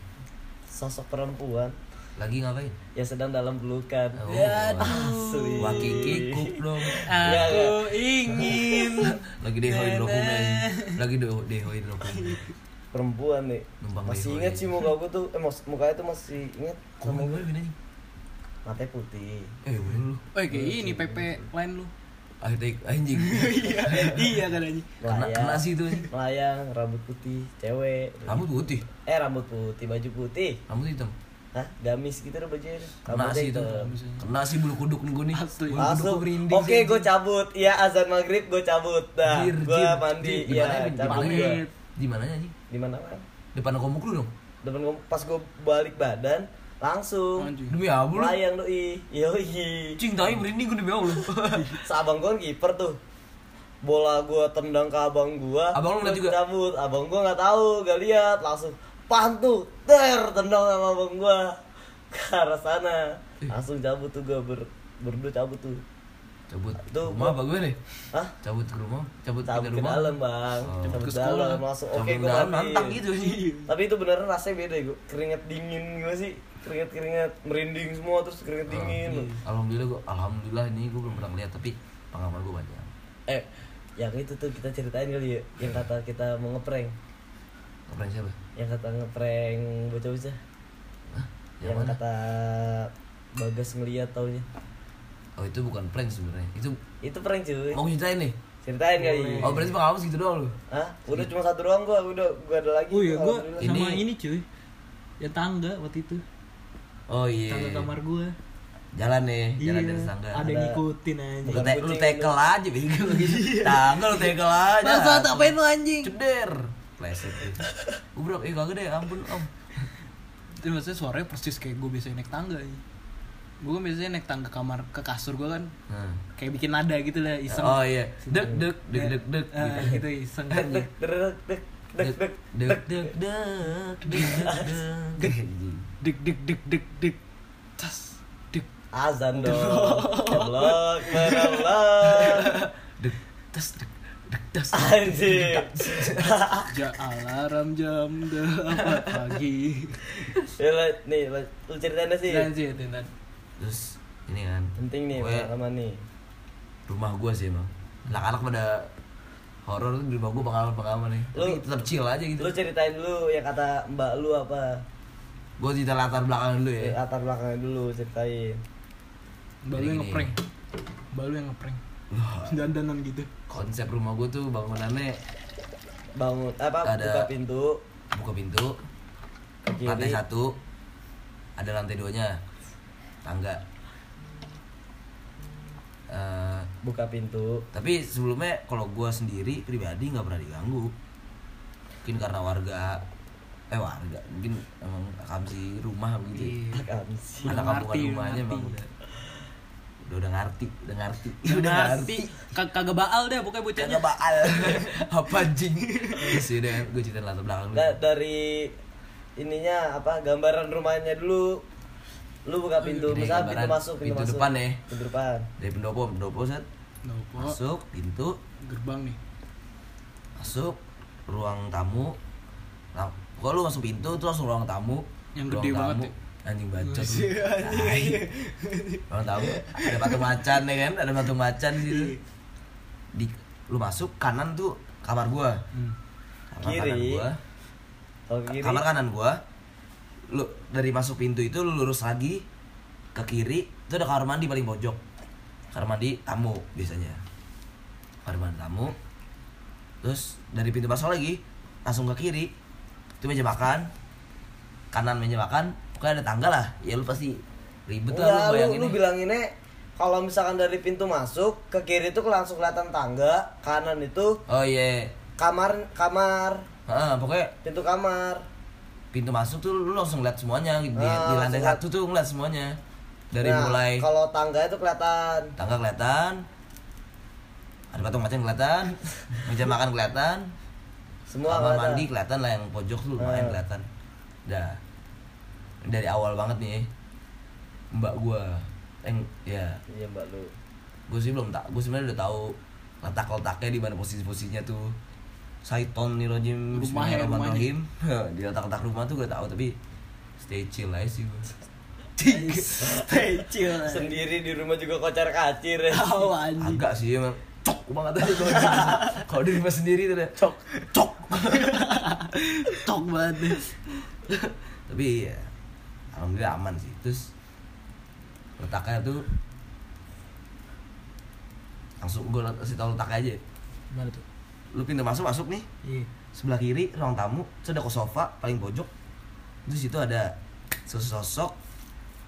[SPEAKER 1] sosok perempuan
[SPEAKER 2] Lagi ngapain?
[SPEAKER 1] yang sedang dalam pelukan
[SPEAKER 2] Oh,
[SPEAKER 1] ya asli
[SPEAKER 2] Waki kikup dong
[SPEAKER 1] Iya,
[SPEAKER 3] aku
[SPEAKER 1] iya.
[SPEAKER 3] ingin
[SPEAKER 2] Lagi dehoin dokumen Lagi dehoin dokumen
[SPEAKER 1] perempuan nih
[SPEAKER 2] Numpang
[SPEAKER 1] masih inget
[SPEAKER 2] ya.
[SPEAKER 1] sih muka gue tuh eh mukanya tuh masih inget sama
[SPEAKER 2] gue
[SPEAKER 1] gue
[SPEAKER 2] gini?
[SPEAKER 1] Matanya putih
[SPEAKER 2] Eh, lu.
[SPEAKER 3] Oh kayak ini PP lain lu.
[SPEAKER 2] Ah, take anjing.
[SPEAKER 3] iya, iya kan anjing.
[SPEAKER 2] Kena, kena sih itu anjing.
[SPEAKER 1] melayang rambut putih cewek
[SPEAKER 2] Rambut putih,
[SPEAKER 1] eh rambut putih baju putih
[SPEAKER 2] rambut hitam.
[SPEAKER 1] Hah? gamis gitu deh bajunya
[SPEAKER 2] Kena sih itu. Kena sih bulu kuduk nih gue nih.
[SPEAKER 3] Asli.
[SPEAKER 2] Bulu
[SPEAKER 1] oke
[SPEAKER 2] sih,
[SPEAKER 1] gue cabut Iya azan maghrib gue cabut Dah
[SPEAKER 2] Jir,
[SPEAKER 1] gue mandi Iya
[SPEAKER 2] mana, di
[SPEAKER 1] cabut
[SPEAKER 2] mana?
[SPEAKER 1] gue
[SPEAKER 2] Di mananya anjing?
[SPEAKER 1] Di mana?
[SPEAKER 2] Depan komuk lu dong.
[SPEAKER 1] Depan gua, pas gue balik badan Langsung
[SPEAKER 3] Anjing.
[SPEAKER 2] Demi apa lu?
[SPEAKER 1] Melayang doi Yoi
[SPEAKER 2] Cing, tapi merinding gue demi Allah.
[SPEAKER 1] Seabang gue kan kiper tuh Bola gue tendang ke abang gue
[SPEAKER 2] Abang lu ngeliat juga?
[SPEAKER 1] Cabut Abang gue gak tahu Gak lihat Langsung Pantu Ter Tendang sama abang gue Ke arah sana Langsung cabut tuh gue ber, Berdua cabut tuh
[SPEAKER 2] Cabut
[SPEAKER 1] Tuh,
[SPEAKER 2] rumah
[SPEAKER 1] gua-
[SPEAKER 2] apa gue nih?
[SPEAKER 1] Hah?
[SPEAKER 2] Cabut ke rumah, cabut,
[SPEAKER 1] Cabut
[SPEAKER 2] ke
[SPEAKER 1] ke
[SPEAKER 2] rumah.
[SPEAKER 1] dalam bang
[SPEAKER 2] Oh.
[SPEAKER 1] Cabut
[SPEAKER 3] Ke sekolah.
[SPEAKER 1] dalam Langsung oke
[SPEAKER 2] ke
[SPEAKER 1] gue mandi
[SPEAKER 2] gitu sih.
[SPEAKER 1] Tapi itu beneran rasanya beda gue Keringet dingin gue sih Keringet keringet merinding semua terus keringet dingin
[SPEAKER 2] Oh, Alhamdulillah gue, alhamdulillah ini gue belum pernah lihat tapi pengalaman gue banyak.
[SPEAKER 1] Eh yang itu tuh kita ceritain kali ya Yang kata kita mau ngeprank
[SPEAKER 2] Keren siapa?
[SPEAKER 1] Yang kata ngeprank bocah-bocah
[SPEAKER 2] Hah? Yang,
[SPEAKER 1] Yang
[SPEAKER 2] mana?
[SPEAKER 1] kata Bagas ngeliat taunya
[SPEAKER 2] Oh itu bukan prank sebenarnya. Itu
[SPEAKER 1] Itu prank cuy
[SPEAKER 2] mau ceritain nih.
[SPEAKER 1] Ceritain kali
[SPEAKER 2] Oh berarti pengalaman segitu doang lu.
[SPEAKER 1] Hah? Udah cuma satu doang gua, udah gua ada lagi
[SPEAKER 3] Oh iya, gua
[SPEAKER 1] Alhamdulillah.
[SPEAKER 2] Ini-
[SPEAKER 3] sama ini cuy. Ya tangga waktu itu.
[SPEAKER 2] Oh iya.
[SPEAKER 3] Tangga kamar gua.
[SPEAKER 2] Jalan nih, jalan
[SPEAKER 3] Iya,
[SPEAKER 2] dari tangga.
[SPEAKER 3] Ada yang ngikutin aja.
[SPEAKER 2] Lu,
[SPEAKER 1] Bukan
[SPEAKER 2] te lu tekel aja bego Tangga lu tekel aja.
[SPEAKER 3] Masa ngapain lu anjing?
[SPEAKER 2] Ceder. Pleset gitu. Ubrok, eh kagak deh, ampun om.
[SPEAKER 3] Itu maksudnya suaranya persis kayak gue biasanya naik tangga ya. Gue kan biasanya naik tangga kamar ke kasur gue kan
[SPEAKER 2] Nah.
[SPEAKER 3] kayak bikin nada gitu lah iseng.
[SPEAKER 2] Oh iya, dek dek dek dek dek
[SPEAKER 3] Ah,
[SPEAKER 2] gitu.
[SPEAKER 3] gitu iseng kan.
[SPEAKER 1] Dek dek dek dek dek
[SPEAKER 2] dek dek. dek dek dek dek dek.
[SPEAKER 3] Dik dik dik dik dik. Tas. Dik.
[SPEAKER 1] Azan dong. Allah
[SPEAKER 2] tas dek dek tas.
[SPEAKER 1] Anjir
[SPEAKER 3] Ja alarm jam 4 pagi.
[SPEAKER 1] Ya lah, nih, lu ceritain dah sih.
[SPEAKER 2] Terus ini kan
[SPEAKER 1] Penting nih pengalaman nih.
[SPEAKER 2] rumah gua sih emang anak-anak pada horor tuh di rumah gua pengalaman pengalaman nih. Tapi
[SPEAKER 1] Lu-
[SPEAKER 2] tetap chill aja gitu.
[SPEAKER 1] Lu ceritain dulu yang kata mbak lu apa?
[SPEAKER 2] Gua cerita latar belakang dulu ya.
[SPEAKER 1] Latar belakangnya dulu ceritain.
[SPEAKER 3] Balu
[SPEAKER 2] Jadi
[SPEAKER 3] yang ngeprank. Balu yang ngeprank. Dandanan gitu.
[SPEAKER 2] konsep rumah gua tuh bangunannya
[SPEAKER 1] Bangun, apa,
[SPEAKER 2] Ada-
[SPEAKER 1] buka pintu.
[SPEAKER 2] Buka pintu. Lantai satu. Ada lantai duanya. Tangga
[SPEAKER 1] Buka pintu.
[SPEAKER 2] Tapi sebelumnya kalau gua sendiri pribadi nggak pernah diganggu. Mungkin karena warga eh warga mungkin emang kamsi rumah begitu
[SPEAKER 3] Iya.
[SPEAKER 1] Kan.
[SPEAKER 3] Udah
[SPEAKER 2] anak kampungan
[SPEAKER 3] udah
[SPEAKER 2] rumahnya emang udah udah udah ngerti. Udah ngerti.
[SPEAKER 3] Udah ngerti. Kag- Kagak baal deh pokoknya bocahnya.
[SPEAKER 2] Kagak baal. Apa anjing? Ya sih udah gue cerita latar belakang dulu.
[SPEAKER 1] Da- dari ininya apa gambaran rumahnya dulu lu buka pintu misal pintu masuk pintu,
[SPEAKER 2] pintu
[SPEAKER 1] masuk.
[SPEAKER 2] depan ya.
[SPEAKER 1] pintu depan.
[SPEAKER 2] Dari pendopo pendopo set
[SPEAKER 3] Nopo.
[SPEAKER 2] masuk pintu.
[SPEAKER 3] Gerbang nih.
[SPEAKER 2] masuk ruang tamu. Nah, kalau lu masuk pintu terus langsung ruang tamu.
[SPEAKER 3] Yang
[SPEAKER 2] ruang
[SPEAKER 3] gede
[SPEAKER 2] tamu,
[SPEAKER 3] banget ya?
[SPEAKER 2] anjing bacot. Ruang tamu. Ada batu macan ya kan? Ada batu macan di situ. Di lu masuk kanan tuh kamar gua.
[SPEAKER 3] Hmm.
[SPEAKER 2] kamar
[SPEAKER 1] Kiri.
[SPEAKER 2] kanan gua kamar kanan gua. Lu dari masuk pintu itu lu lurus lagi ke kiri itu ada kamar mandi paling pojok. Kamar mandi tamu biasanya. Kamar mandi tamu. Terus dari pintu masuk lagi langsung ke kiri. Itu meja makan. Kanan meja makan pokoknya ada tangga lah. Ya lu pasti ribet lah
[SPEAKER 1] Enggak,
[SPEAKER 2] lu
[SPEAKER 1] lu,
[SPEAKER 2] bayangin
[SPEAKER 1] lu bilanginnya kalau misalkan dari pintu masuk ke kiri itu langsung kelihatan tangga kanan itu
[SPEAKER 2] oh iya.
[SPEAKER 1] kamar kamar.
[SPEAKER 2] Ah, pokoknya
[SPEAKER 1] pintu kamar
[SPEAKER 2] pintu masuk tuh lu langsung lihat semuanya. Di,
[SPEAKER 1] Ah,
[SPEAKER 2] di lantai
[SPEAKER 1] langsung
[SPEAKER 2] satu tuh ngeliat semuanya. Dari
[SPEAKER 1] Nah,
[SPEAKER 2] mulai
[SPEAKER 1] kalau tangga itu kelihatan.
[SPEAKER 2] Tangga kelihatan. Ada patung macan kelihatan. Meja makan kelihatan.
[SPEAKER 1] Semua
[SPEAKER 2] kamar
[SPEAKER 1] kelihatan.
[SPEAKER 2] mandi kelihatan lah yang pojok tuh lumayan
[SPEAKER 1] Ah.
[SPEAKER 2] kelihatan. Dah. Dari awal banget nih mbak gua. Yang ya.
[SPEAKER 1] Iya mbak lu.
[SPEAKER 2] Gue sih belum tak gue sebenarnya udah tahu letak letaknya di mana posisi posisinya tuh Saiton nih rojim
[SPEAKER 3] Rumah ya,
[SPEAKER 2] Bismillahirrahmanirrahim di letak letak rumah tuh gue tahu tapi stay chill aja sih gue
[SPEAKER 3] Stay chill.
[SPEAKER 1] sendiri di rumah juga kocar kacir ya.
[SPEAKER 3] Tahu anjing.
[SPEAKER 2] agak sih emang. Cok banget aja kalau di- kalau di rumah sendiri tuh deh cok cok.
[SPEAKER 3] Tok banget deh.
[SPEAKER 2] Tapi ya alhamdulillah aman sih. Terus letaknya tuh langsung gue kasih tau letaknya aja.
[SPEAKER 3] Gimana tuh
[SPEAKER 2] lu pintu masuk masuk nih.
[SPEAKER 3] Iya.
[SPEAKER 2] Sebelah kiri ruang tamu. Terus ada ke sofa paling pojok. Terus itu ada sesosok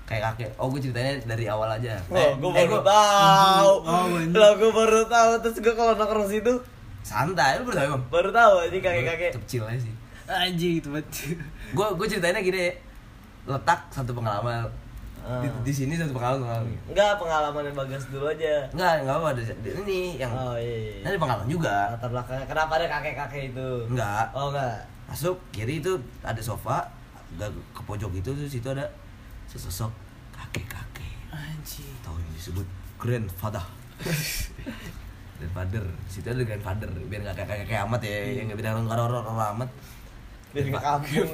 [SPEAKER 2] kayak kakek. Oh gue ceritanya dari awal aja.
[SPEAKER 1] Oh, gue
[SPEAKER 2] eh,
[SPEAKER 1] baru
[SPEAKER 2] gua-
[SPEAKER 1] tahu.
[SPEAKER 3] Oh.
[SPEAKER 1] Lah gue baru tahu. Terus gue kalau nongkrong situ
[SPEAKER 2] santai. Lu baru tau bang?
[SPEAKER 1] Baru tahu aja kakek-kakek.
[SPEAKER 2] kecil aja sih.
[SPEAKER 3] Anjing itu banget
[SPEAKER 2] gue gue ceritainnya gini. Letak satu pengalaman
[SPEAKER 1] Ah.
[SPEAKER 2] di, di sini satu pengalaman
[SPEAKER 1] Enggak pengalaman yang bagas dulu aja.
[SPEAKER 2] enggak enggak apa ada ini yang
[SPEAKER 1] Oh iya.
[SPEAKER 2] ini ada pengalaman juga.
[SPEAKER 1] Latar belakangnya. Kenapa ada kakek-kakek itu?
[SPEAKER 2] enggak
[SPEAKER 1] Oh enggak.
[SPEAKER 2] masuk kiri itu ada sofa agak ke pojok itu terus itu ada sesosok kakek kakek
[SPEAKER 3] anjing.
[SPEAKER 2] Tahu yang disebut grandfather. Grandfather. Situ ada grandfather. Biar nggak kayak kayak amat ya. Yang nggak bilang orang orang orang amat.
[SPEAKER 1] Biar nggak kampung.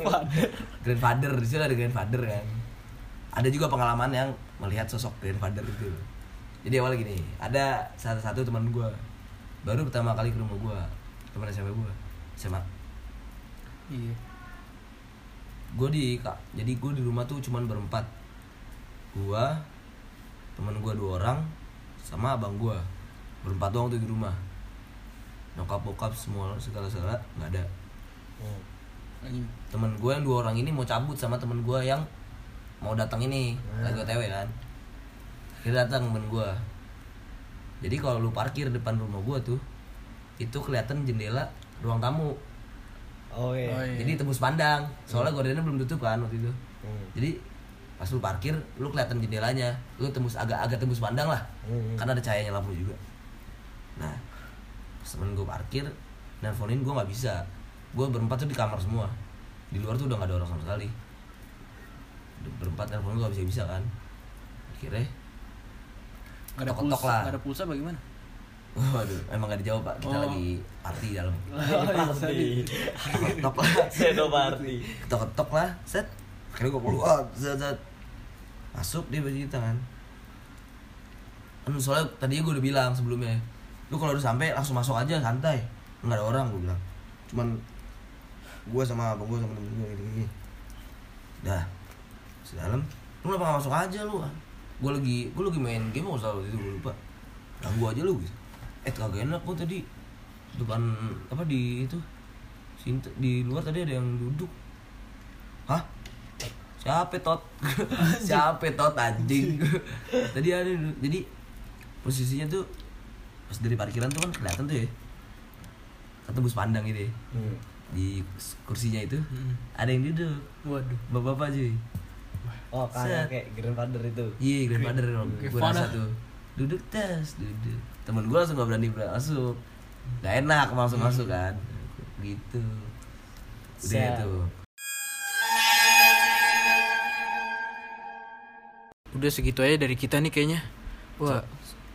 [SPEAKER 2] grandfather. Di situ ada grandfather kan ada juga pengalaman yang melihat sosok grandfather itu. Jadi awalnya gini ada salah satu teman gue baru pertama kali ke rumah gue teman SMA gue SMA
[SPEAKER 3] iya.
[SPEAKER 2] Gue di kak jadi gue di rumah tuh cuman berempat. Gue teman gue dua orang sama abang gue berempat doang tuh di rumah. Nyokap bokap semua segala segala nggak ada.
[SPEAKER 3] Anjing.
[SPEAKER 2] Temen gue yang dua orang ini mau cabut sama temen gue yang mau datang ini lagi otw kan. Akhirnya datang temen gue jadi kalau lu parkir depan rumah gue tuh itu kelihatan jendela ruang tamu.
[SPEAKER 1] Oh iya.
[SPEAKER 3] Oh, iya.
[SPEAKER 2] jadi tembus pandang. Soalnya gordennya belum tutup kan waktu itu.
[SPEAKER 1] Hmm.
[SPEAKER 2] jadi pas lu parkir lu kelihatan jendelanya. Lu tembus agak agak tembus pandang lah.
[SPEAKER 1] Hmm.
[SPEAKER 2] karena ada cahayanya lampu juga. Nah pas temen gue parkir nelfonin gue nggak bisa. Gue berempat tuh di kamar semua. Di luar tuh udah nggak ada orang sama sekali berempat gue gak bisa bisa kan? Akhirnya
[SPEAKER 3] Gak ada
[SPEAKER 2] Ketok-ketok
[SPEAKER 3] pulsa,
[SPEAKER 2] lah.
[SPEAKER 3] gak ada pulsa bagaimana?
[SPEAKER 2] waduh emang gak dijawab pak. Kita
[SPEAKER 3] Oh.
[SPEAKER 2] lagi party dalam.
[SPEAKER 1] Party.
[SPEAKER 2] ketok lah.
[SPEAKER 1] Shadow party.
[SPEAKER 2] ketok ketok lah set. Akhirnya gue keluar set set. Masuk dia baju kita kan? Kan soalnya tadinya gue udah bilang sebelumnya lu kalau udah sampai langsung masuk aja santai. Nggak ada orang gue bilang. Cuman gue sama abang gue sama temen gue gini gini dah sedalam. Lu kenapa gak masuk aja lu? Gue lagi gue lagi main game nggak usah waktu itu gue lupa. Ganggu aja lu gitu eh kagak enak gue tadi. Depan apa di itu? Sini di luar tadi ada yang duduk. Hah? Siapa tot? Siapa tot anjing? Tadi ada jadi posisinya tuh pas dari parkiran tuh kan kelihatan tuh ya. Ketembus pandang gitu ya.
[SPEAKER 1] Hmm.
[SPEAKER 2] di kursinya itu
[SPEAKER 3] Hmm.
[SPEAKER 2] ada yang duduk.
[SPEAKER 3] Waduh.
[SPEAKER 2] Bapak-bapak cuy
[SPEAKER 1] Oh
[SPEAKER 2] Set.
[SPEAKER 1] kakek grandfather itu.
[SPEAKER 2] iya grandfather gue
[SPEAKER 3] Grandfather.
[SPEAKER 2] rasa tuh. Duduk tes duduk. Temen gue langsung gak berani masuk. Gak enak langsung masuk kan. Gitu. Udah
[SPEAKER 1] Set.
[SPEAKER 2] itu
[SPEAKER 3] Udah segitu aja dari kita nih kayaknya. Wah.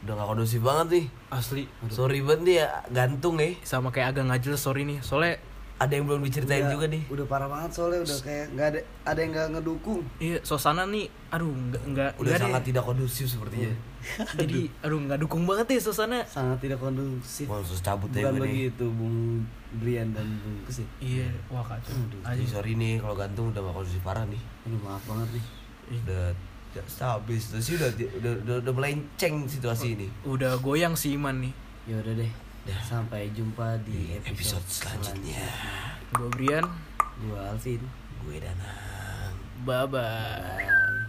[SPEAKER 2] Udah gak kondusif banget nih.
[SPEAKER 3] Asli.
[SPEAKER 2] Sorry banget nih ya gantung ya
[SPEAKER 3] Sama kayak agak ngajel sorry nih. Soalnya
[SPEAKER 2] ada yang belum diceritain
[SPEAKER 4] Udah-
[SPEAKER 2] juga nih
[SPEAKER 4] Udah parah banget soalnya udah kayak nggak ada ada yang nggak ngedukung.
[SPEAKER 3] iya suasana nih Aduh nggak nggak
[SPEAKER 2] udah
[SPEAKER 3] nggak
[SPEAKER 2] sangat
[SPEAKER 3] deh.
[SPEAKER 2] tidak kondusif sepertinya
[SPEAKER 3] Jadi aduh nggak dukung banget nih suasana
[SPEAKER 4] Sangat tidak kondusif.
[SPEAKER 2] mau sus cabut ya
[SPEAKER 4] Bukan
[SPEAKER 2] nih
[SPEAKER 4] begitu Bung Brian dan Bung Kesit.
[SPEAKER 3] Iya wah kacau
[SPEAKER 2] Jadi
[SPEAKER 3] Anjing.
[SPEAKER 2] sorry nih kalau gantung udah gak kondusif parah nih
[SPEAKER 4] Aduh maaf banget nih.
[SPEAKER 2] udah tidak stabil terus sih udah, udah udah udah melenceng situasi ini
[SPEAKER 3] Udah goyang si Iman nih
[SPEAKER 4] Ya udah deh.
[SPEAKER 2] Dah.
[SPEAKER 4] Sampai jumpa di
[SPEAKER 2] episode
[SPEAKER 4] episode,
[SPEAKER 2] selanjutnya
[SPEAKER 3] Gue Brian
[SPEAKER 4] Gua Alvin.
[SPEAKER 2] gue danang
[SPEAKER 3] Bye bye